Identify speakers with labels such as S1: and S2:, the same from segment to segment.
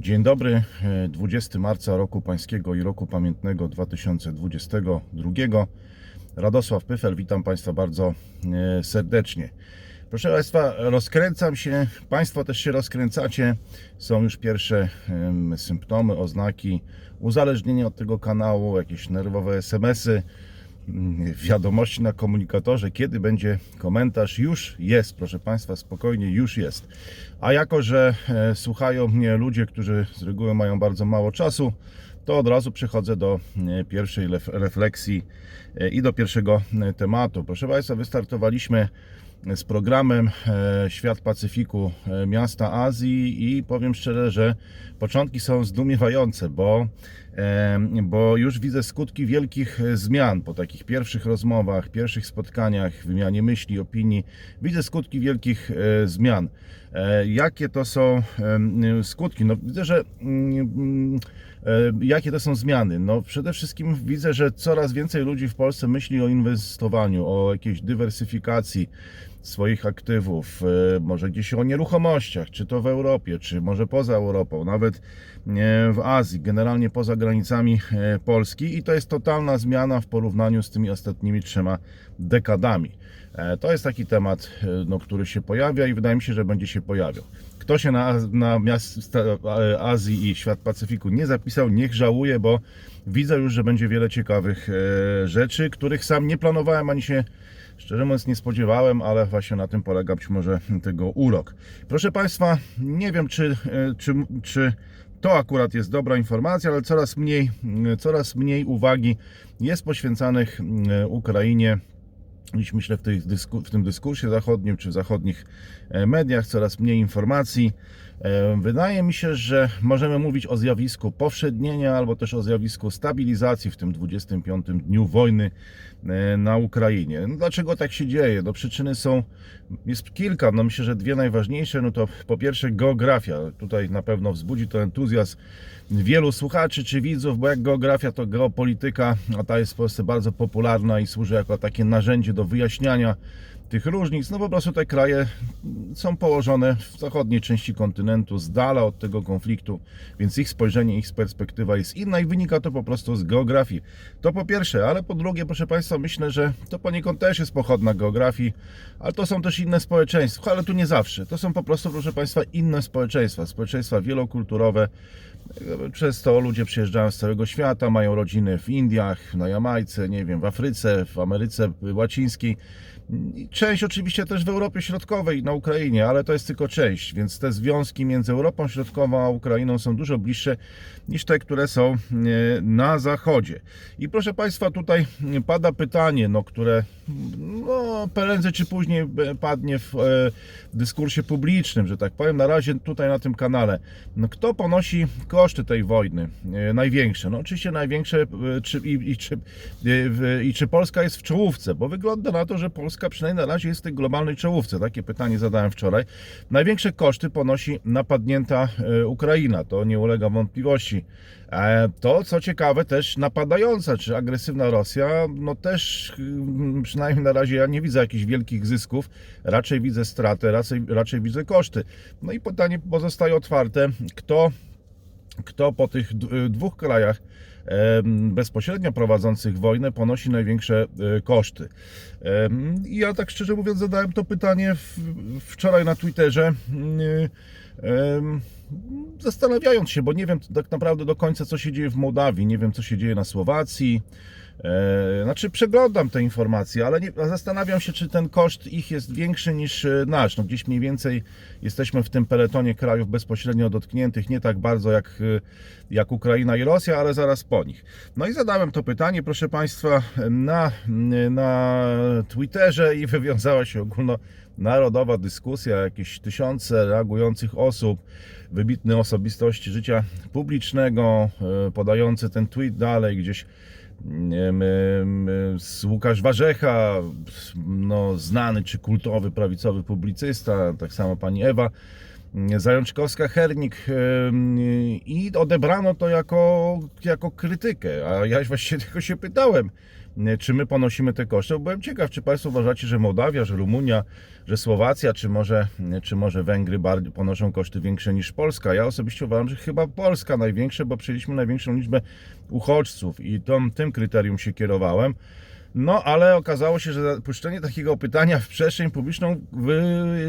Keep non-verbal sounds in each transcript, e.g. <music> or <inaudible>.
S1: Dzień dobry, e, 20 marca roku pańskiego i roku pamiętnego 2022. Radosław Pyfel, witam Państwa bardzo e, serdecznie. Proszę Państwa, rozkręcam się, Państwo też się rozkręcacie. Są już pierwsze symptomy, oznaki uzależnienia od tego kanału, jakieś nerwowe SMS-y, mm, wiadomości na komunikatorze, kiedy będzie komentarz. Już jest, proszę Państwa, spokojnie, już jest. A jako, że e, słuchają mnie ludzie, którzy z reguły mają bardzo mało czasu, to od razu przechodzę do e, pierwszej refleksji e, i do pierwszego tematu. Proszę Państwa, wystartowaliśmy z programem Świat Pacyfiku Miasta Azji i powiem szczerze, że początki są zdumiewające, bo, bo już widzę skutki wielkich e, zmian po takich pierwszych rozmowach, pierwszych spotkaniach, wymianie myśli, opinii. Widzę skutki wielkich e, zmian. E, Jakie to są skutki? No, widzę, że mm, e, jakie to są zmiany? No, przede wszystkim widzę, że coraz więcej ludzi w Polsce myśli o inwestowaniu, o jakiejś dywersyfikacji swoich aktywów, e, może gdzieś o nieruchomościach, czy to w Europie, czy może poza Europą, nawet w Azji, generalnie poza granicami Polski i to jest totalna zmiana w porównaniu z tymi ostatnimi trzema dekadami. E, To jest taki temat, e, no, który się pojawia i wydaje mi się, że będzie się pojawiał. Kto się na, na miasta Azji i świat Pacyfiku nie zapisał, niech żałuje, bo widzę już, że będzie wiele ciekawych e, rzeczy, których sam nie planowałem ani się szczerze mówiąc nie spodziewałem, ale właśnie na tym polega być może tego urok. Proszę Państwa, nie wiem czy, czy, czy to akurat jest dobra informacja, ale coraz mniej, coraz mniej uwagi jest poświęcanych Ukrainie Dziś myślę w, dysku, w tym dyskursie zachodnim czy w zachodnich e, mediach coraz mniej informacji. E, Wydaje mi się, że możemy mówić o zjawisku powszednienia albo też o zjawisku stabilizacji w tym 25 dniu wojny e, na Ukrainie. No dlaczego tak się dzieje? No przyczyny są, jest kilka, no myślę, że dwie najważniejsze, no to po pierwsze geografia. Tutaj na pewno wzbudzi to entuzjazm wielu słuchaczy czy widzów, bo jak geografia to geopolityka, a ta jest w Polsce bardzo popularna i służy jako takie narzędzie do wyjaśniania tych różnic. No po prostu te kraje są położone w zachodniej części kontynentu, z dala od tego konfliktu, więc ich spojrzenie, ich perspektywa jest inna i wynika to po prostu z geografii. To po pierwsze, ale po drugie, proszę Państwa, myślę, że to poniekąd też jest pochodna geografii, ale to są też inne społeczeństwa, ale tu nie zawsze. To są po prostu, proszę Państwa, inne społeczeństwa, społeczeństwa wielokulturowe. Często ludzie przyjeżdżają z całego świata, mają rodziny w Indiach, na Jamajce, nie wiem, w Afryce, w Ameryce Łacińskiej. Część oczywiście też w Europie Środkowej, na Ukrainie, ale to jest tylko część, więc te związki między Europą Środkową a Ukrainą są dużo bliższe niż te, które są e, na zachodzie. I proszę Państwa, tutaj pada pytanie, no, które no, prędzej czy później e, padnie w e, dyskursie publicznym, że tak powiem, na razie tutaj na tym kanale. No, kto ponosi koszty tej wojny e, największe? No oczywiście największe e, czy, i, i, czy, e, i czy Polska jest w czołówce, bo wygląda na to, że Polska przynajmniej na razie jest w tej globalnej czołówce. Takie pytanie zadałem wczoraj. Największe koszty ponosi napadnięta Ukraina, to nie ulega wątpliwości. E, To, co ciekawe, też napadająca czy agresywna Rosja, no też mm, przynajmniej na razie ja nie widzę jakichś wielkich zysków, raczej widzę stratę, raczej, raczej widzę koszty. No i pytanie pozostaje otwarte, kto, kto po tych d- dwóch krajach bezpośrednio prowadzących wojnę ponosi największe e, koszty. I ja tak szczerze mówiąc zadałem to pytanie wczoraj na Twitterze. Zastanawiając się, bo nie wiem tak naprawdę do końca, co się dzieje w Mołdawii, nie wiem, co się dzieje na Słowacji. E, Znaczy, przeglądam te informacje, ale nie, zastanawiam się, czy ten koszt ich jest większy niż e, nasz. No, gdzieś mniej więcej jesteśmy w tym peletonie krajów bezpośrednio dotkniętych, nie tak bardzo jak, e, jak Ukraina i Rosja, ale zaraz po nich. No i zadałem to pytanie, proszę Państwa, na, na Twitterze i <laughs> wywiązała się ogólnonarodowa dyskusja, jakieś tysiące reagujących osób, wybitne osobistości życia publicznego, e, podające ten tweet dalej gdzieś em, z Łukasz Warzecha, no, znany czy kultowy prawicowy publicysta, tak samo pani Ewa Zajączkowska-Hernik em, i odebrano to jako, jako krytykę, a ja właściwie <laughs> tylko się pytałem, e, czy my ponosimy te koszty. Byłem ciekaw, czy Państwo uważacie, że Mołdawia, że Rumunia, że Słowacja, czy może, czy może Węgry ponoszą koszty większe niż Polska. Ja osobiście uważam, że chyba Polska największe, bo przyjęliśmy największą liczbę uchodźców i tą, tym kryterium się kierowałem. No, ale okazało się, że puszczenie takiego pytania w przestrzeń publiczną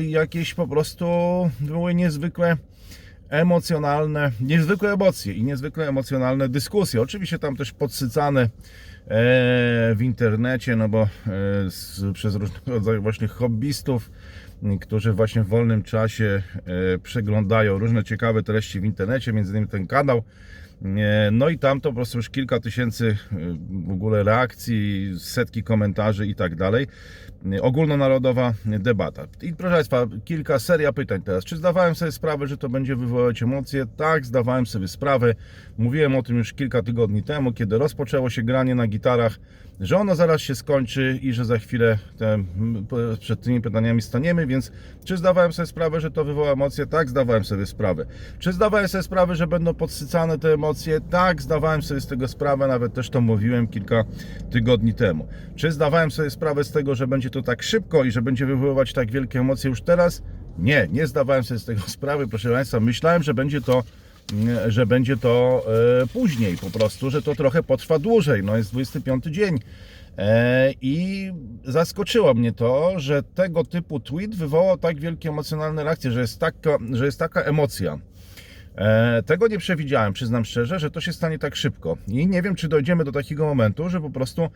S1: jakieś po prostu były niezwykłe emocjonalne, niezwykłe emocje i niezwykle emocjonalne dyskusje. Oczywiście tam też podsycane e, w internecie, no bo e, z, przez różnego <laughs> rodzaju właśnie hobbystów, którzy właśnie w wolnym czasie e, przeglądają różne ciekawe treści w internecie, między innymi ten kanał. E, No i tam to po prostu już kilka tysięcy e, w ogóle reakcji, setki komentarzy i tak dalej. Ogólnonarodowa debata. I proszę Państwa, kilka seria pytań teraz. Czy zdawałem sobie sprawę, że to będzie wywoływać emocje? Tak, zdawałem sobie sprawę. Mówiłem o tym już kilka tygodni temu, kiedy rozpoczęło się granie na gitarach, że ono zaraz się skończy i że za chwilę te, przed tymi pytaniami staniemy, więc czy zdawałem sobie sprawę, że to wywoła emocje? Tak, zdawałem sobie sprawę. Czy zdawałem sobie sprawę, że będą podsycane te emocje? Tak, zdawałem sobie z tego sprawę, nawet też to mówiłem kilka tygodni temu. Czy zdawałem sobie sprawę z tego, że będzie to tak szybko i że będzie wywoływać tak wielkie emocje już teraz? Nie, nie zdawałem sobie z tego <laughs> sprawy, proszę Państwa. Myślałem, że będzie to że będzie to e, później po prostu, że to trochę potrwa dłużej. No jest 25 dzień. E, I zaskoczyło mnie to, że tego typu tweet wywołał tak wielkie emocjonalne reakcje, że jest taka, że jest taka emocja. E, Tego nie przewidziałem, przyznam szczerze, że to się stanie tak szybko. I nie wiem, czy dojdziemy do takiego momentu, że po prostu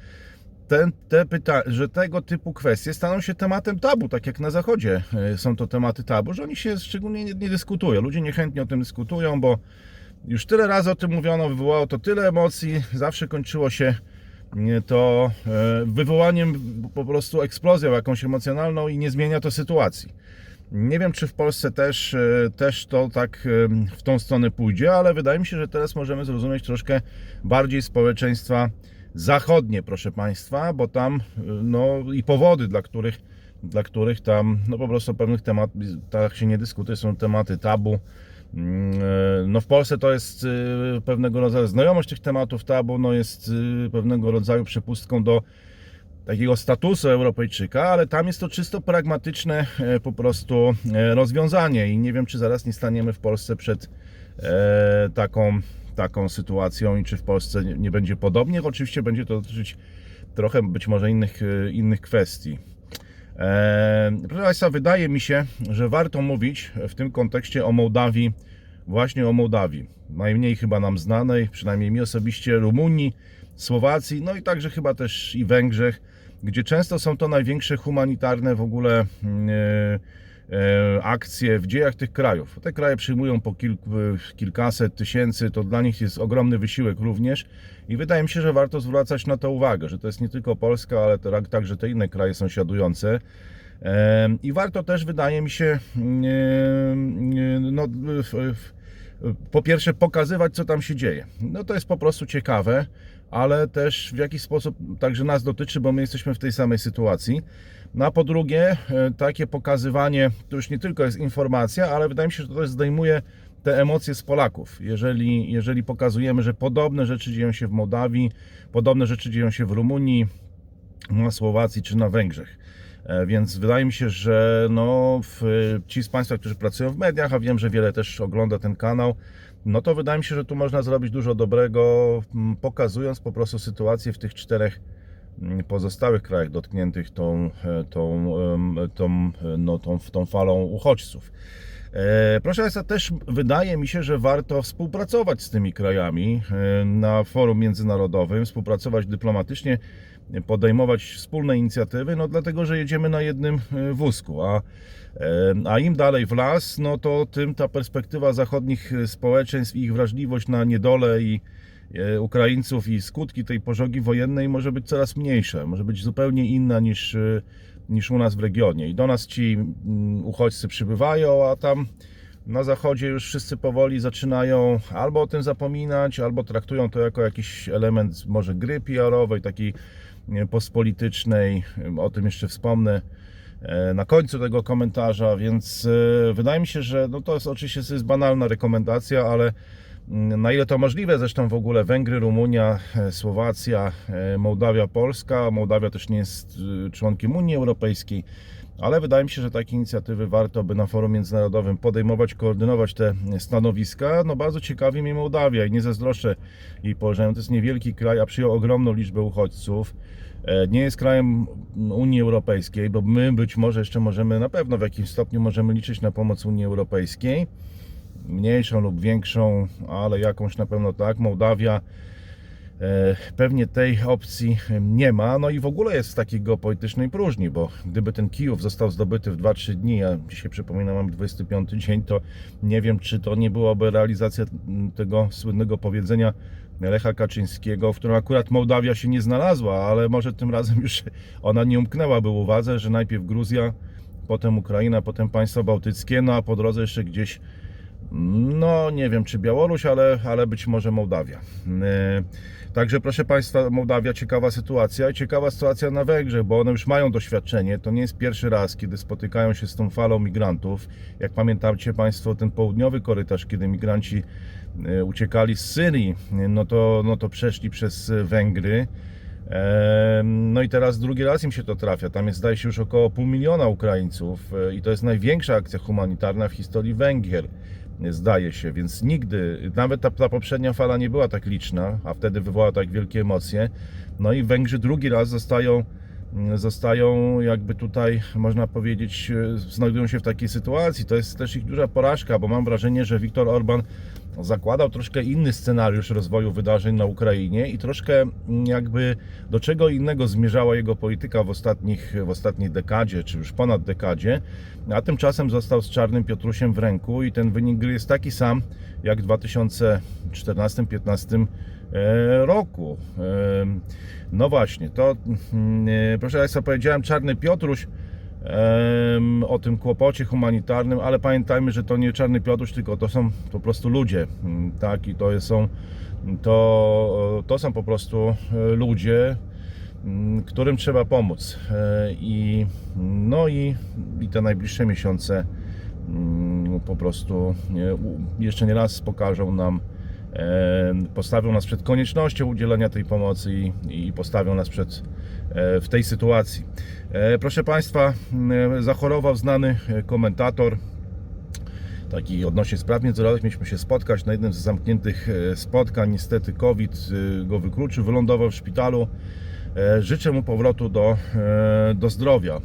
S1: ten, te pyta- że tego typu kwestie staną się tematem tabu, tak jak na Zachodzie e, są to tematy tabu, że oni się szczególnie nie, nie dyskutują. Ludzie niechętnie o tym dyskutują, bo już tyle razy o tym mówiono, wywołało to tyle emocji, zawsze kończyło się nie, to e, wywołaniem po prostu eksplozją jakąś emocjonalną i nie zmienia to sytuacji. Nie wiem, czy w Polsce też, e, też to tak e, w tą stronę pójdzie, ale wydaje mi się, że teraz możemy zrozumieć troszkę bardziej społeczeństwa zachodnie, proszę Państwa, bo tam no i powody, dla których, dla których tam no po prostu pewnych tematach się nie dyskutuje, są tematy tabu. Mm, e, No w Polsce to jest e, pewnego rodzaju znajomość tych tematów tabu, no jest e, pewnego rodzaju przepustką do takiego statusu Europejczyka, ale tam jest to czysto pragmatyczne po prostu rozwiązanie i nie wiem, czy zaraz nie staniemy w Polsce przed taką, taką sytuacją i czy w Polsce nie, będzie podobnie. Oczywiście będzie to dotyczyć trochę być może innych, e, innych kwestii. E, Proszę Państwa, wydaje mi się, że warto mówić w tym kontekście o Mołdawii, właśnie o Mołdawii. Najmniej chyba nam znanej, przynajmniej mi osobiście, Rumunii, Słowacji, no i także chyba też i Węgrzech, gdzie często są to największe humanitarne w ogóle mm, e, akcje w dziejach tych krajów. Te kraje przyjmują po kilku, kilkaset tysięcy, to dla nich jest ogromny wysiłek również i wydaje mi się, że warto zwracać na to uwagę, że to jest nie tylko Polska, ale także te inne kraje sąsiadujące. Em, I warto też, wydaje mi się, em, no, w- w- po pierwsze pokazywać, co tam się dzieje. No to jest po prostu ciekawe, ale też w jakiś sposób także nas dotyczy, bo my jesteśmy w tej samej sytuacji. No a po drugie, e, takie pokazywanie, to już nie tylko jest informacja, ale wydaje mi się, że to też zdejmuje te emocje z Polaków. Jeżeli, jeżeli pokazujemy, że podobne rzeczy dzieją się w Mołdawii, podobne rzeczy dzieją się w Rumunii, na Słowacji czy na Węgrzech. E, Więc wydaje mi się, że no, w, ci z Państwa, którzy pracują w mediach, a wiem, że wiele też ogląda ten kanał, no to wydaje mi się, że tu można zrobić dużo dobrego, pokazując po prostu sytuację w tych czterech pozostałych krajach dotkniętych tą, e, tą, tą, e, no, tą, tą falą uchodźców. E, Proszę Państwa, też wydaje mi się, że warto współpracować z tymi krajami na forum międzynarodowym, współpracować dyplomatycznie, podejmować wspólne inicjatywy, no dlatego, że jedziemy na jednym wózku, a, a im dalej w las, no to tym ta perspektywa zachodnich społeczeństw i ich wrażliwość na niedolę i Ukraińców i skutki tej pożogi wojennej może być coraz mniejsza, może być zupełnie inna niż, e, niż u nas w regionie. I do nas ci mm, uchodźcy przybywają, a tam na zachodzie już wszyscy powoli zaczynają albo o tym zapominać, albo traktują to jako jakiś element może gry PR-owej, takiej nie, postpolitycznej. O tym jeszcze wspomnę e, na końcu tego komentarza, więc e, wydaje mi się, że no to jest oczywiście jest banalna rekomendacja, ale Na ile to możliwe, zresztą w ogóle Węgry, Rumunia, e, Słowacja, e, Mołdawia, Polska. Mołdawia też nie jest e, członkiem Unii Europejskiej, ale wydaje mi się, że takie inicjatywy warto by na forum międzynarodowym podejmować, koordynować te stanowiska. No bardzo ciekawi mnie Mołdawia i nie zazdroszczę jej położeniu. To jest niewielki kraj, a przyjął ogromną liczbę uchodźców. Nie jest krajem Unii Europejskiej, bo my być może jeszcze możemy, na pewno w jakimś stopniu możemy liczyć na pomoc Unii Europejskiej mniejszą lub większą, ale jakąś na pewno tak. Mołdawia e, pewnie tej opcji nie ma. No i w ogóle jest w takiej geopolitycznej próżni, bo gdyby ten Kijów został zdobyty w 2-3 dni, a dzisiaj przypominam, mam 25 <laughs> dzień, to nie wiem, czy to nie byłaby realizacja mm, tego słynnego powiedzenia Lecha Kaczyńskiego, w którym akurat Mołdawia się nie znalazła, ale może tym razem już <laughs> ona nie umknęłaby uwadze, że najpierw Gruzja, potem Ukraina, potem państwa bałtyckie, no a po drodze jeszcze gdzieś no, nie wiem czy Białoruś, ale, ale być może Mołdawia. E, Także proszę Państwa, Mołdawia ciekawa sytuacja i ciekawa sytuacja na Węgrzech, bo one już mają doświadczenie. To nie jest pierwszy raz, kiedy spotykają się z tą falą migrantów. Jak pamiętacie Państwo, ten południowy korytarz, kiedy migranci e, uciekali z Syrii, no to, no to przeszli przez Węgry. E, No i teraz drugi raz im się to trafia. Tam jest zdaje się już około pół miliona Ukraińców i to jest największa akcja humanitarna w historii Węgier. Zdaje się, więc nigdy, nawet ta, ta poprzednia fala nie była tak liczna, a wtedy wywołała tak wielkie emocje. No i Węgrzy drugi raz zostają, zostają jakby tutaj, można powiedzieć, e, znajdują się w takiej sytuacji. To jest też ich duża porażka, bo mam wrażenie, że Viktor Orban zakładał troszkę inny scenariusz rozwoju wydarzeń na Ukrainie i troszkę mm, jakby do czego innego zmierzała jego polityka w, ostatnich, w ostatniej dekadzie, czy już ponad dekadzie, a tymczasem został z Czarnym Piotrusiem w ręku i ten wynik gry jest taki sam jak w 2014-2015 e, roku. E, No właśnie, to mm, e, proszę Państwa, powiedziałem Czarny Piotruś, o tym kłopocie humanitarnym, ale pamiętajmy, że to nie Czarny Piotruś, tylko to są po prostu ludzie, mm, tak, i to są, to, to są po prostu e, ludzie, mm, którym trzeba pomóc. E, I, no i, i te najbliższe miesiące mm, po prostu jeszcze nie raz pokażą nam, postawią nas przed koniecznością udzielenia tej pomocy i, i postawią nas przed w tej sytuacji. E, Proszę Państwa, m, zachorował znany e, komentator, taki odnośnie spraw międzynarodowych. Mieliśmy się spotkać na jednym z zamkniętych e, spotkań. Niestety COVID e, go wykluczył, wylądował w szpitalu. E, Życzę mu powrotu do, e, do zdrowia.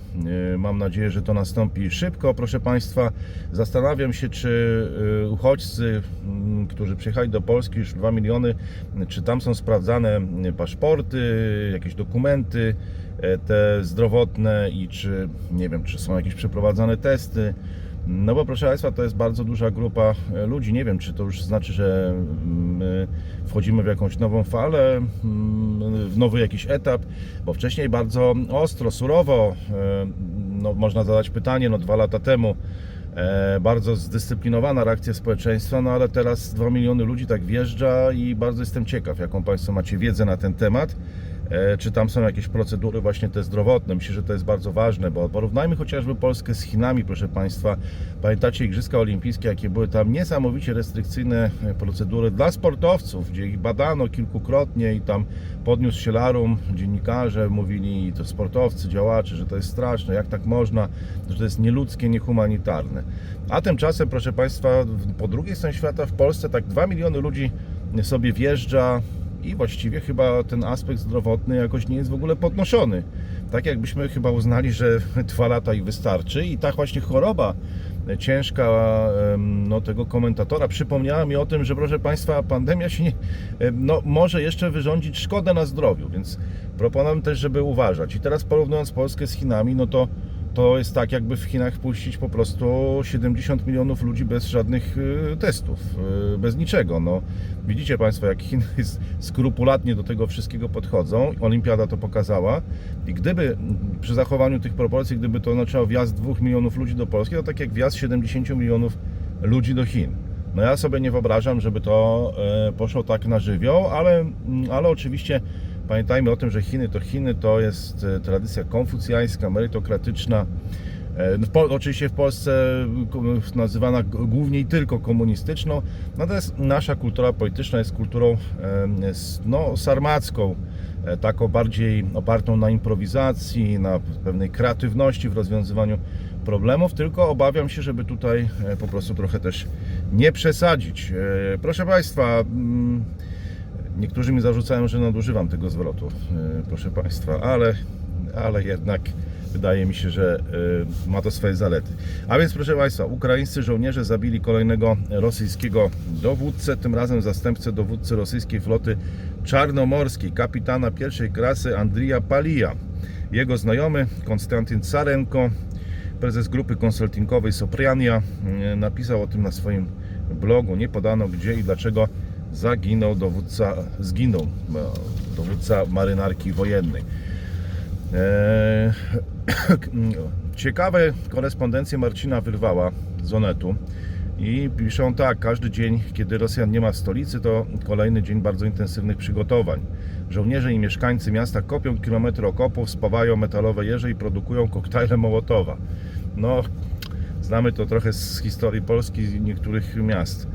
S1: E, Mam nadzieję, że to nastąpi szybko. Proszę Państwa, zastanawiam się, czy uchodźcy, m, którzy przyjechali do Polski, już 2 miliony, czy tam są sprawdzane paszporty, jakieś dokumenty te zdrowotne i czy, nie wiem, czy są jakieś przeprowadzane testy. No bo proszę Państwa, to jest bardzo duża grupa e, ludzi. Nie wiem, czy to już znaczy, że my wchodzimy w jakąś nową falę, mm, w nowy jakiś etap, bo wcześniej bardzo ostro, surowo, e, no, można zadać pytanie, no dwa lata temu e, bardzo zdyscyplinowana reakcja społeczeństwa, no ale teraz 2 miliony ludzi tak wjeżdża i bardzo jestem ciekaw, jaką Państwo macie wiedzę na ten temat. E, Czy tam są jakieś procedury właśnie te zdrowotne? Myślę, że to jest bardzo ważne, bo porównajmy chociażby Polskę z Chinami, proszę Państwa. Pamiętacie Igrzyska Olimpijskie, jakie były tam niesamowicie restrykcyjne e, procedury dla sportowców, gdzie ich badano kilkukrotnie i tam podniósł się larum, dziennikarze mówili, to sportowcy, działacze, że to jest straszne, jak tak można, że to jest nieludzkie, niehumanitarne. A tymczasem, proszę Państwa, po drugiej stronie świata, w Polsce tak 2 miliony ludzi sobie wjeżdża, i właściwie chyba ten aspekt zdrowotny jakoś nie jest w ogóle podnoszony. Tak jakbyśmy chyba uznali, że <laughs> dwa lata i wystarczy i ta właśnie choroba ciężka no, tego komentatora przypomniała mi o tym, że proszę Państwa, pandemia się nie, no, może jeszcze wyrządzić szkodę na zdrowiu, więc proponuję też, żeby uważać. I teraz porównując Polskę z Chinami, no to to jest tak, jakby w Chinach wpuścić po prostu 70 milionów ludzi bez żadnych y, testów, y, bez niczego. No, widzicie Państwo, jak Chiny <laughs> skrupulatnie do tego wszystkiego podchodzą. Olimpiada to pokazała. I gdyby przy zachowaniu tych proporcji, gdyby to oznaczało wjazd 2 milionów ludzi do Polski, to tak jak wjazd 70 milionów ludzi do Chin. No ja sobie nie wyobrażam, żeby to e, poszło tak na żywioł, ale, mm, ale oczywiście pamiętajmy o tym, że Chiny to Chiny, to jest e, tradycja konfucjańska, merytokratyczna. E, W, oczywiście w Polsce ko- nazywana głównie i tylko komunistyczną, natomiast nasza kultura polityczna jest kulturą e, no, sarmacką, e, taką bardziej opartą na improwizacji, na pewnej kreatywności w rozwiązywaniu problemów, tylko obawiam się, żeby tutaj e, po prostu trochę też nie przesadzić. E, Proszę Państwa, mm, niektórzy mi zarzucają, że nadużywam tego zwrotu, e, proszę Państwa, ale, ale jednak wydaje mi się, że e, ma to swoje zalety. A więc proszę Państwa, ukraińscy żołnierze zabili kolejnego rosyjskiego dowódcę, tym razem zastępcę dowódcy rosyjskiej floty czarnomorskiej, kapitana pierwszej klasy Andrija Palija. Jego znajomy Konstantyn Carenko, prezes grupy konsultingowej Sopriania, e, napisał o tym na swoim blogu. Nie podano gdzie i dlaczego zaginął dowódca, zginął e, dowódca marynarki wojennej. Eee, <clears throat> Ciekawe korespondencje Marcina Wyrwała z Onetu i piszą tak, każdy dzień, kiedy Rosjan nie ma w stolicy, to kolejny dzień bardzo intensywnych przygotowań. Żołnierze i mieszkańcy miasta kopią kilometry okopów, spawają metalowe jeże i produkują koktajle Mołotowa. No, znamy to trochę z historii Polski i niektórych miast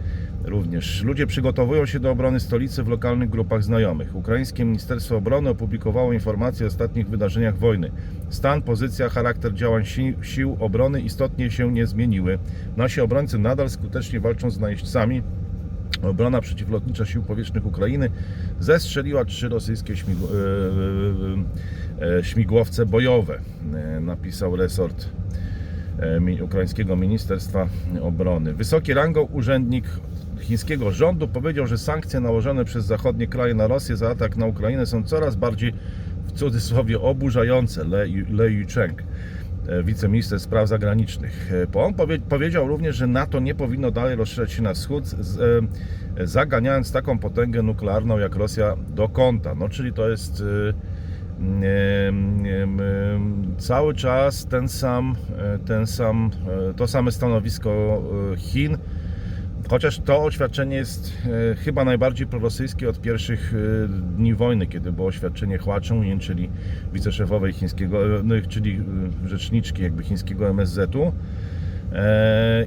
S1: również. Ludzie przygotowują się do obrony stolicy w lokalnych grupach znajomych. Ukraińskie Ministerstwo Obrony opublikowało informacje o ostatnich wydarzeniach wojny. Stan, pozycja, charakter działań si- sił obrony istotnie się nie zmieniły. Nasi obrońcy nadal skutecznie walczą z najeźdźcami. Obrona przeciwlotnicza sił powietrznych Ukrainy zestrzeliła trzy rosyjskie śmigł- e, e, e, śmigłowce bojowe, napisał resort ukraińskiego Ministerstwa Obrony. Wysoki rangą urzędnik chińskiego rządu powiedział, że sankcje nałożone przez zachodnie kraje na Rosję za atak na Ukrainę są coraz bardziej w cudzysłowie oburzające. Le, Le Yucheng, e, wiceminister spraw zagranicznych. E, On powie, powiedział również, że NATO nie powinno dalej rozszerzać się na wschód, z, e, zaganiając taką potęgę nuklearną jak Rosja do kąta. No, czyli to jest cały czas ten sam, ten sam, to same stanowisko Chin. Chociaż to oświadczenie jest e, chyba najbardziej prorosyjskie od pierwszych e, dni wojny, kiedy było oświadczenie Hua czyli wiceszefowej chińskiego, e, no, czyli rzeczniczki jakby chińskiego MSZ-u.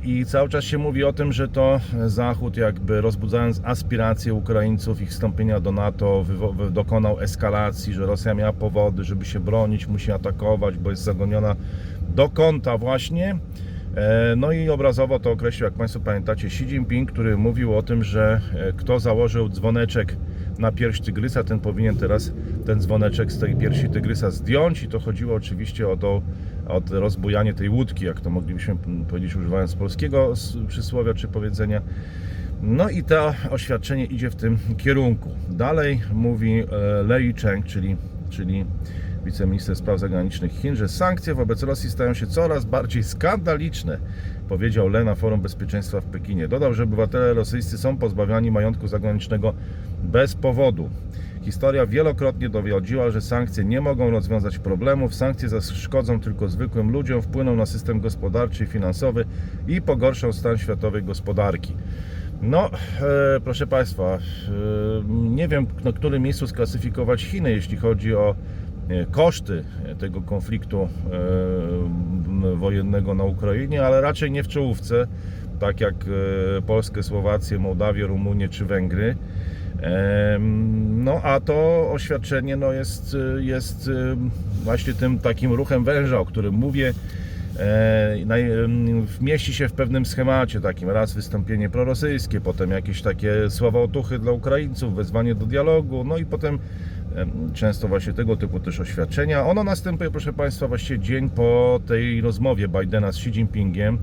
S1: I cały czas się mówi o tym, że to Zachód, jakby rozbudzając aspiracje Ukraińców, ich wstąpienia do NATO, dokonał eskalacji, że Rosja miała powody, żeby się bronić, musi atakować, bo jest zagoniona do kąta właśnie. E, No i obrazowo to określił, jak Państwo pamiętacie, Xi Jinping, który mówił o tym, że e, kto założył dzwoneczek na pierś tygrysa, ten powinien teraz ten dzwoneczek z tej piersi tygrysa zdjąć i to chodziło oczywiście o to, o rozbujanie tej łódki, jak to moglibyśmy powiedzieć używając polskiego przysłowia czy powiedzenia. No i to oświadczenie idzie w tym kierunku. Dalej mówi e, Lei Cheng, czyli, czyli wiceminister spraw zagranicznych Chin, że sankcje wobec Rosji stają się coraz bardziej skandaliczne, powiedział Le na Forum Bezpieczeństwa w Pekinie. Dodał, że obywatele rosyjscy są pozbawiani majątku zagranicznego bez powodu. Historia wielokrotnie dowodziła, że sankcje nie mogą rozwiązać problemów. Sankcje zaszkodzą tylko zwykłym ludziom, wpłyną na system gospodarczy i finansowy i pogorszą stan światowej gospodarki. No, e, proszę Państwa, e, nie wiem na którym miejscu sklasyfikować Chiny, jeśli chodzi o koszty tego konfliktu e, wojennego na Ukrainie, ale raczej nie w czołówce, tak jak e, Polskę, Słowację, Mołdawię, Rumunię czy Węgry. No a to oświadczenie no, jest, jest właśnie tym takim ruchem węża, o którym mówię. E, Mieści się w pewnym schemacie takim. Raz wystąpienie prorosyjskie, potem jakieś takie słowa otuchy dla Ukraińców, wezwanie do dialogu, no i potem em, często właśnie tego typu też oświadczenia. Ono następuje, proszę Państwa, właściwie dzień po tej rozmowie Bidena z Xi Jinpingiem.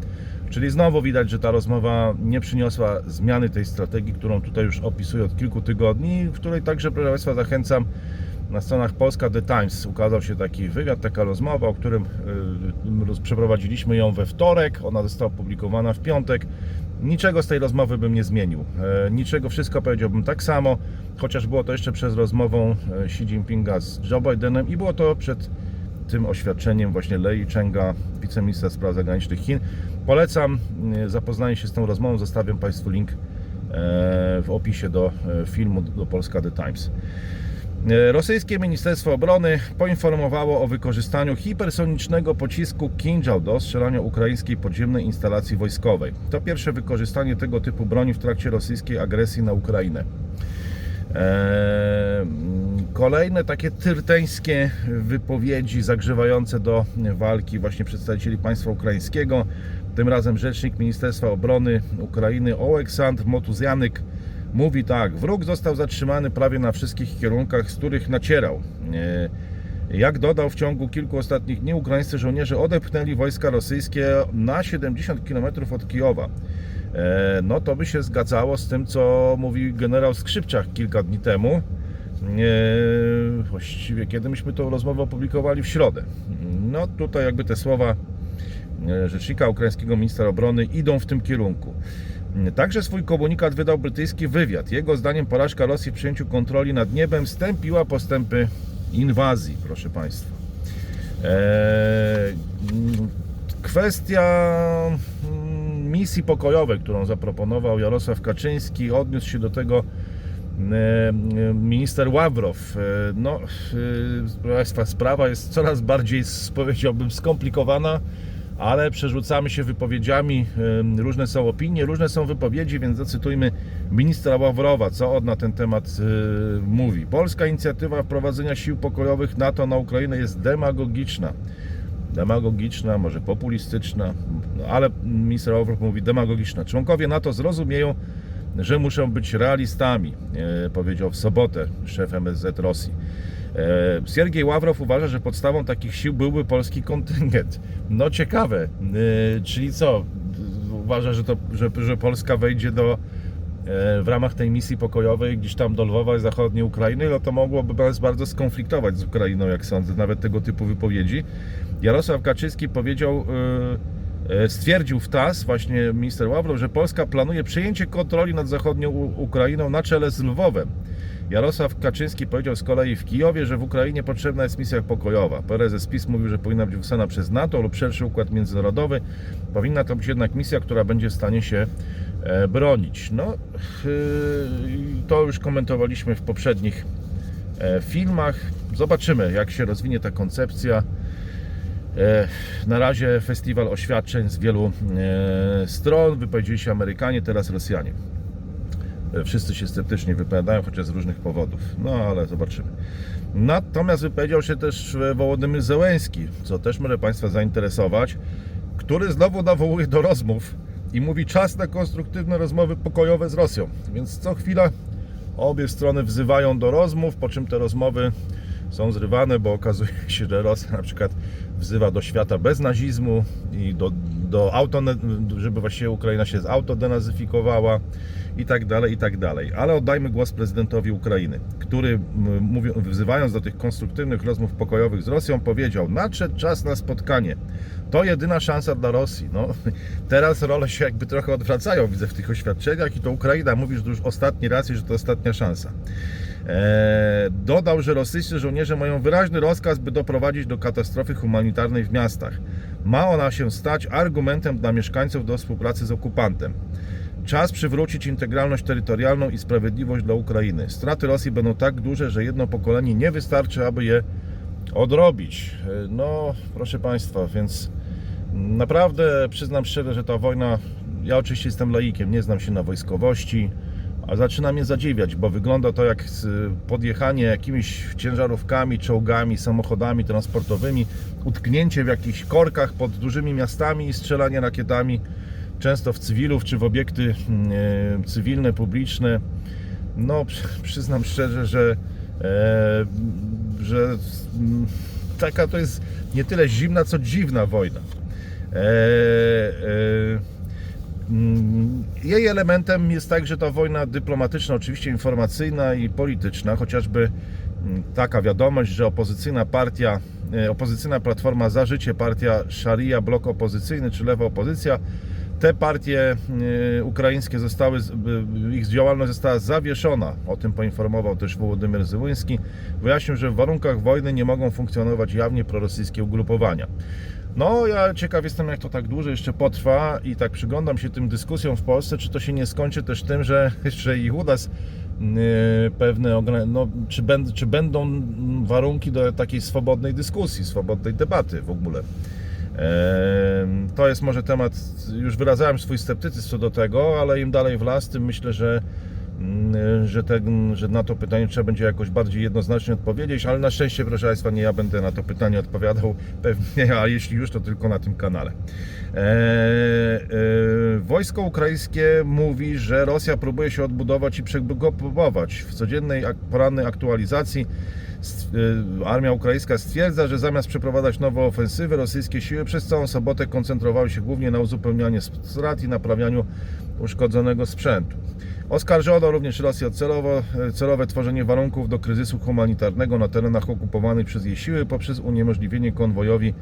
S1: Czyli znowu widać, że ta rozmowa nie przyniosła zmiany tej strategii, którą tutaj już opisuję od kilku tygodni, w której także, proszę Państwa, zachęcam na stronach Polska The Times ukazał się taki wywiad, taka rozmowa, o którym przeprowadziliśmy ją we wtorek. Ona została opublikowana w piątek. Niczego z tej rozmowy bym nie zmienił. E, Niczego, wszystko powiedziałbym tak samo, chociaż było to jeszcze przed rozmową e, Xi Jinpinga z Joe Bidenem i było to przed tym oświadczeniem właśnie Lei Chenga, wiceministra spraw zagranicznych Chin. Polecam e, zapoznanie się z tą rozmową, zostawiam Państwu link w opisie do filmu do Polska The Times. E, Rosyjskie Ministerstwo Obrony poinformowało o wykorzystaniu hipersonicznego pocisku Kinjal do ostrzelania ukraińskiej podziemnej instalacji wojskowej. To pierwsze wykorzystanie tego typu broni w trakcie rosyjskiej agresji na Ukrainę. Eee, Kolejne takie tyrteńskie wypowiedzi zagrzewające do walki właśnie przedstawicieli państwa ukraińskiego. Tym razem rzecznik Ministerstwa Obrony Ukrainy Oleksandr Motuzjanyk mówi tak: Wróg został zatrzymany prawie na wszystkich kierunkach, z których nacierał. Eee, Jak dodał, w ciągu kilku ostatnich dni ukraińscy żołnierze odepchnęli wojska rosyjskie na 70 km od Kijowa. E, no to by się zgadzało z tym, co mówił generał Skrzypczak kilka dni temu. E, Właściwie kiedy myśmy tą rozmowę opublikowali w środę. No tutaj jakby te słowa e, rzecznika ukraińskiego ministra obrony idą w tym kierunku. Także swój komunikat wydał brytyjski wywiad. Jego zdaniem porażka Rosji w przyjęciu kontroli nad niebem stępiła postępy inwazji, proszę Państwa. Eee, Kwestia mm, misji pokojowej, którą zaproponował Jarosław Kaczyński, odniósł się do tego e, minister Ławrow. E, No, e, proszę Państwa, sprawa jest coraz bardziej, powiedziałbym, skomplikowana, ale przerzucamy się wypowiedziami. Różne są opinie, różne są wypowiedzi, więc zacytujmy ministra Ławrowa, co on na ten temat e, mówi. Polska inicjatywa wprowadzenia sił pokojowych NATO na Ukrainę jest demagogiczna demagogiczna, może populistyczna, no, ale minister Ławrow mówi demagogiczna. Członkowie NATO zrozumieją, że muszą być realistami, e, powiedział w sobotę szef MSZ Rosji. E, Siergiej Ławrow uważa, że podstawą takich sił byłby polski kontyngent. No ciekawe, e, czyli co? Uważa, że, to, że, że Polska wejdzie do, e, w ramach tej misji pokojowej gdzieś tam do Lwowa i zachodniej Ukrainy, no to mogłoby nas bardzo skonfliktować z Ukrainą, jak sądzę, nawet tego typu wypowiedzi. Jarosław Kaczyński powiedział, stwierdził w TAS, właśnie minister Ławrow, że Polska planuje przejęcie kontroli nad zachodnią Ukrainą na czele z Lwowem. Jarosław Kaczyński powiedział z kolei w Kijowie, że w Ukrainie potrzebna jest misja pokojowa. Prezes PiS mówił, że powinna być wysłana przez NATO lub szerszy układ międzynarodowy. Powinna to być jednak misja, która będzie w stanie się e, bronić. No, yy, to już komentowaliśmy w poprzednich e, filmach. Zobaczymy, jak się rozwinie ta koncepcja. E, Na razie festiwal oświadczeń z wielu stron. Wypowiedzieli się Amerykanie, teraz Rosjanie. Wszyscy się sceptycznie wypowiadają, chociaż z różnych powodów. No ale zobaczymy. Natomiast wypowiedział się też e, Wołodymyr Zełenski, co też może Państwa zainteresować, który znowu nawołuje do rozmów i mówi czas na konstruktywne rozmowy pokojowe z Rosją. Więc co chwila obie strony wzywają do rozmów, po czym te rozmowy są zrywane, bo okazuje <laughs> się, że Rosja na przykład wzywa do świata bez nazizmu i do, do auto, żeby właściwie Ukraina się z autodenazyfikowała i tak dalej, i tak dalej. Ale oddajmy głos prezydentowi Ukrainy, który mówi, wzywając do tych konstruktywnych rozmów pokojowych z Rosją powiedział, nadszedł czas na spotkanie. To jedyna szansa dla Rosji. No, <laughs> teraz role się jakby trochę odwracają, widzę w tych oświadczeniach i to Ukraina mówi, że to już ostatni raz i że to ostatnia szansa. Eee, dodał, że rosyjscy żołnierze mają wyraźny rozkaz, by doprowadzić do katastrofy humanitarnej w miastach. Ma ona się stać argumentem dla mieszkańców do współpracy z okupantem. Czas przywrócić integralność terytorialną i sprawiedliwość dla Ukrainy. Straty Rosji będą tak duże, że jedno pokolenie nie wystarczy, aby je odrobić. E, No, proszę Państwa, więc naprawdę przyznam szczerze, że ta wojna, ja oczywiście jestem laikiem, nie znam się na wojskowości, a zaczyna mnie zadziwiać, bo wygląda to jak podjechanie jakimiś ciężarówkami, czołgami, samochodami transportowymi, utknięcie w jakichś korkach pod dużymi miastami i strzelanie rakietami, często w cywilów czy w obiekty mm, e, cywilne, publiczne. No, przy- <laughs> przyznam szczerze, że, e, że mm, taka to jest nie tyle zimna, co dziwna wojna. Jej elementem jest także ta wojna dyplomatyczna, oczywiście informacyjna i polityczna, chociażby mm, taka wiadomość, że opozycyjna partia, e, opozycyjna platforma Za Życie, partia Sharia, blok opozycyjny czy lewa opozycja, te partie e, ukraińskie zostały, ich działalność została zawieszona. O tym poinformował też Wołodymyr Zełyński. Wyjaśnił, że w warunkach wojny nie mogą funkcjonować jawnie prorosyjskie ugrupowania. No, ja ciekaw jestem, jak to tak dłużej jeszcze potrwa i tak przyglądam się tym dyskusjom w Polsce, czy to się nie skończy też tym, że, <laughs> że i Judas y, pewne, no, czy, będ, czy będą warunki do takiej swobodnej dyskusji, swobodnej debaty w ogóle. To jest może temat, już wyrazałem swój sceptycyzm co do tego, ale im dalej w las, tym myślę, że, że, ten, że na to pytanie trzeba będzie jakoś bardziej jednoznacznie odpowiedzieć, ale na szczęście, proszę Państwa, nie ja będę na to pytanie odpowiadał, <laughs> pewnie, a jeśli już, to tylko na tym kanale. E, e, wojsko ukraińskie mówi, że Rosja próbuje się odbudować i przegrupować. W codziennej porannej aktualizacji e, armia ukraińska stwierdza, że zamiast przeprowadzać nowe ofensywy, rosyjskie siły przez całą sobotę koncentrowały się głównie na uzupełnianiu strat i naprawianiu uszkodzonego sprzętu. Oskarżono również Rosję o celowo, celowe tworzenie warunków do kryzysu humanitarnego na terenach okupowanych przez jej siły poprzez uniemożliwienie konwojowi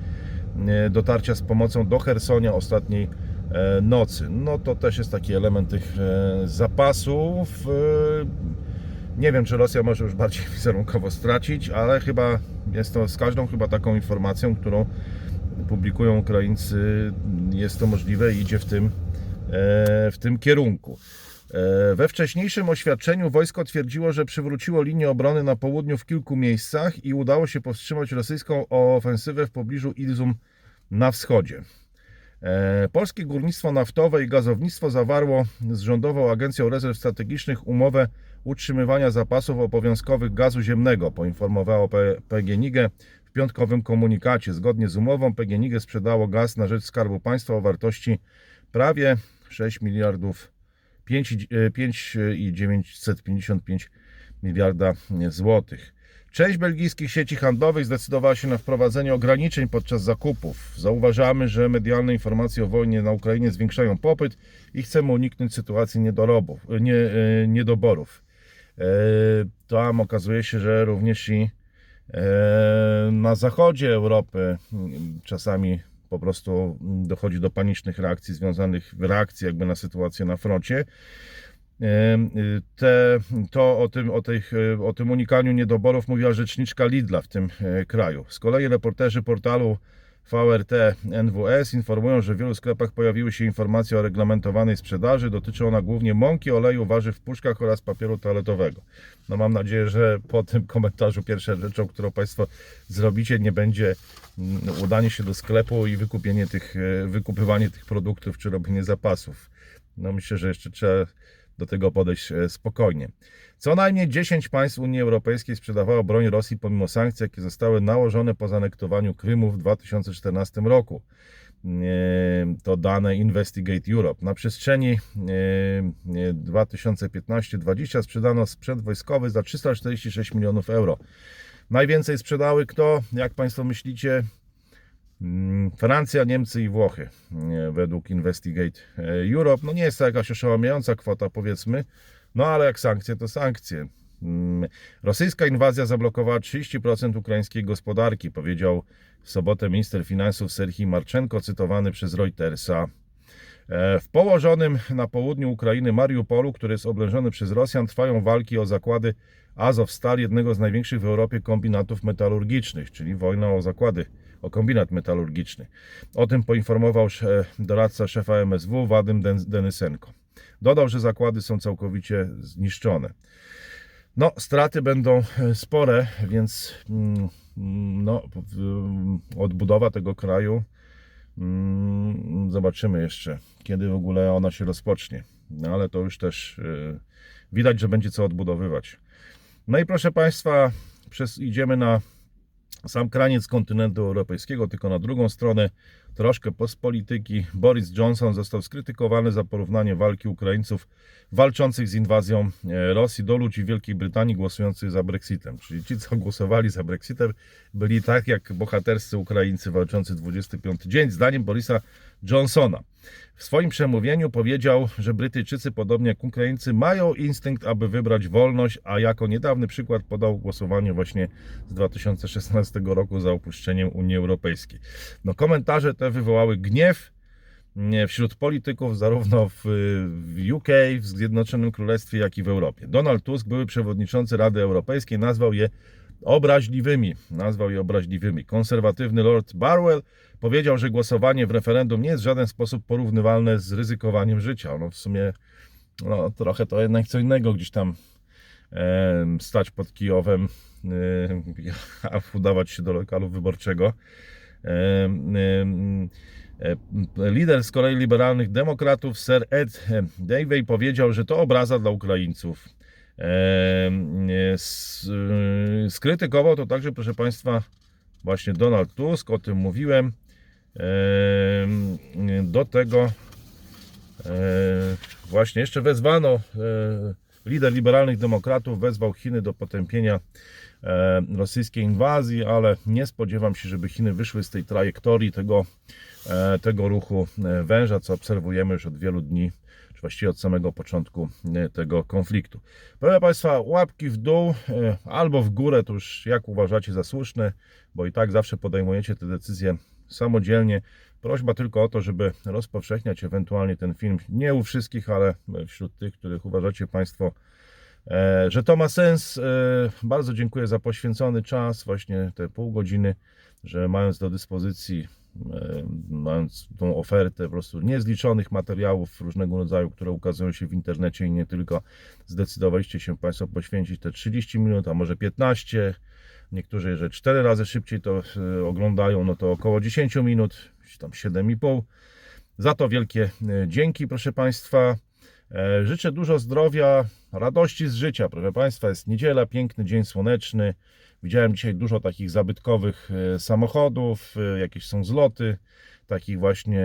S1: e, dotarcia z pomocą do Hersonia ostatniej e, nocy. No to też jest taki element tych e, zapasów. Nie wiem, czy Rosja może już bardziej <laughs> wizerunkowo stracić, ale chyba jest to z każdą chyba taką informacją, którą publikują Ukraińcy, jest to możliwe i idzie w tym, w tym kierunku. E, We wcześniejszym oświadczeniu wojsko twierdziło, że przywróciło linię obrony na południu w kilku miejscach i udało się powstrzymać rosyjską ofensywę w pobliżu Ilzum na wschodzie. E, Polskie Górnictwo Naftowe i Gazownictwo zawarło z Rządową Agencją Rezerw Strategicznych umowę utrzymywania zapasów obowiązkowych gazu ziemnego, poinformowało PGNiG w piątkowym komunikacie. Zgodnie z umową PGNiG sprzedało gaz na rzecz Skarbu Państwa o wartości prawie 6 miliardów 5 i- e, 5 i 955 miliarda złotych. Część belgijskich sieci handlowych zdecydowała się na wprowadzenie ograniczeń podczas zakupów. Zauważamy, że medialne informacje o wojnie na Ukrainie zwiększają popyt i chcemy uniknąć sytuacji niedorobów, nie, e, niedoborów. E, Tam okazuje się, że również i e, na zachodzie Europy czasami po prostu mm, dochodzi do panicznych reakcji związanych, reakcji jakby na sytuację na froncie. Y, Te, to o tym, o, tych, y, o tym unikaniu niedoborów mówiła rzeczniczka Lidla w tym e, kraju. Z kolei reporterzy portalu VRT NWS informują, że w wielu sklepach pojawiły się informacje o reglamentowanej sprzedaży. Dotyczy ona głównie mąki, oleju, warzyw w puszkach oraz papieru toaletowego. No mam nadzieję, że po tym komentarzu pierwszą rzeczą, którą Państwo zrobicie, nie będzie mm, udanie się do sklepu i wykupienie tych, e, wykupywanie tych produktów czy robienie zapasów. No myślę, że jeszcze trzeba do tego podejść e, spokojnie. Co najmniej 10 państw Unii Europejskiej sprzedawało broń Rosji pomimo sankcji, jakie zostały nałożone po zanektowaniu Krymu w 2014 roku. E, To dane Investigate Europe. Na przestrzeni e, 2015-2020 sprzedano sprzęt wojskowy za 346 milionów euro. Najwięcej sprzedały kto? Jak Państwo myślicie? Mm, Francja, Niemcy i Włochy, według Investigate e, Europe. No nie jest to jakaś oszałamiająca kwota, powiedzmy, no ale jak sankcje, to sankcje. Mm, Rosyjska inwazja zablokowała 30% ukraińskiej gospodarki, powiedział w sobotę minister finansów Serhii Marczenko, cytowany przez Reutersa. E, W położonym na południu Ukrainy Mariupolu, który jest oblężony przez Rosjan, trwają walki o zakłady Azovstal, jednego z największych w Europie kombinatów metalurgicznych, czyli wojna o zakłady, o kombinat metalurgiczny. O tym poinformował doradca szefa MSW Wadym Den- Denysenko. Dodał, że zakłady są całkowicie zniszczone. No, straty będą e, spore, więc mm, no, odbudowa tego kraju Mm, Zobaczymy jeszcze, kiedy w ogóle ona się rozpocznie. No ale to już też yy, widać, że będzie co odbudowywać. No i proszę Państwa, przez, idziemy na sam kraniec kontynentu europejskiego, tylko na drugą stronę, troszkę postpolityki. Boris Johnson został skrytykowany za porównanie walki Ukraińców walczących z inwazją e, Rosji do ludzi Wielkiej Brytanii głosujących za Brexitem. Czyli ci, co głosowali za Brexitem, byli tak jak bohaterscy Ukraińcy walczący 25 dzień, zdaniem Borisa Johnsona. W swoim przemówieniu powiedział, że Brytyjczycy, podobnie jak Ukraińcy, mają instynkt, aby wybrać wolność, a jako niedawny przykład podał głosowanie właśnie z 2016 roku za opuszczeniem Unii Europejskiej. No, komentarze te wywołały gniew nie, wśród polityków zarówno w UK, w Zjednoczonym Królestwie, jak i w Europie. Donald Tusk, były przewodniczący Rady Europejskiej, nazwał je obraźliwymi. Nazwał je obraźliwymi. Konserwatywny Lord Barwell powiedział, że głosowanie w referendum nie jest w żaden sposób porównywalne z ryzykowaniem życia. No w sumie no, trochę to jednak co innego gdzieś tam e, stać pod Kijowem, e, <laughs> udawać się do lokalu wyborczego. E, e, e, Lider z kolei liberalnych demokratów, Sir Ed Davey, powiedział, że to obraza dla Ukraińców. E, e, Skrytykował to także, proszę Państwa, właśnie Donald Tusk, o tym mówiłem. Do tego e, właśnie jeszcze wezwano, e, lider liberalnych demokratów wezwał Chiny do potępienia rosyjskiej inwazji, ale nie spodziewam się, żeby Chiny wyszły z tej trajektorii tego, tego ruchu węża, co obserwujemy już od wielu dni, czy właściwie od samego początku e, tego konfliktu. Proszę Państwa, łapki w dół e, albo w górę, to już jak uważacie za słuszne, bo i tak zawsze podejmujecie te decyzje samodzielnie. Prośba tylko o to, żeby rozpowszechniać ewentualnie ten film nie u wszystkich, ale wśród tych, których uważacie Państwo, e, że to ma sens. Bardzo dziękuję za poświęcony czas, właśnie te pół godziny, że mając do dyspozycji, mając tą ofertę po prostu niezliczonych materiałów różnego rodzaju, które ukazują się w internecie i nie tylko, zdecydowaliście się Państwo poświęcić te 30 minut, a może 15. Niektórzy, że 4 razy szybciej to e, oglądają, no to około 10 minut, tam 7,5. Za to wielkie e, dzięki, proszę Państwa. E, Życzę dużo zdrowia, radości z życia. Proszę Państwa, jest niedziela, piękny dzień słoneczny. Widziałem dzisiaj dużo takich zabytkowych e, samochodów, e, jakieś są zloty, takich właśnie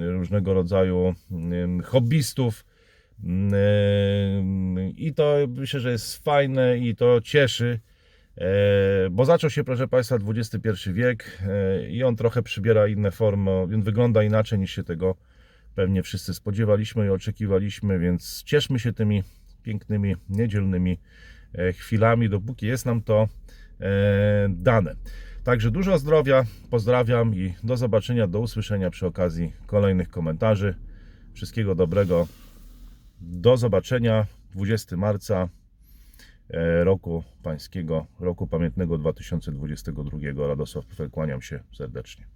S1: różnego rodzaju hobbystów. Mm, I to myślę, że jest fajne i to cieszy. E, Bo zaczął się, proszę Państwa, XXI wiek i on trochę przybiera inne formy, on wygląda inaczej niż się tego pewnie wszyscy spodziewaliśmy i oczekiwaliśmy, więc cieszmy się tymi pięknymi, niedzielnymi chwilami, dopóki jest nam to e, dane. Także dużo zdrowia, pozdrawiam i do zobaczenia, do usłyszenia przy okazji kolejnych komentarzy. Wszystkiego dobrego. Do zobaczenia 20 marca e, roku pańskiego, roku pamiętnego 2022. Radosław Pyfel, kłaniam się serdecznie.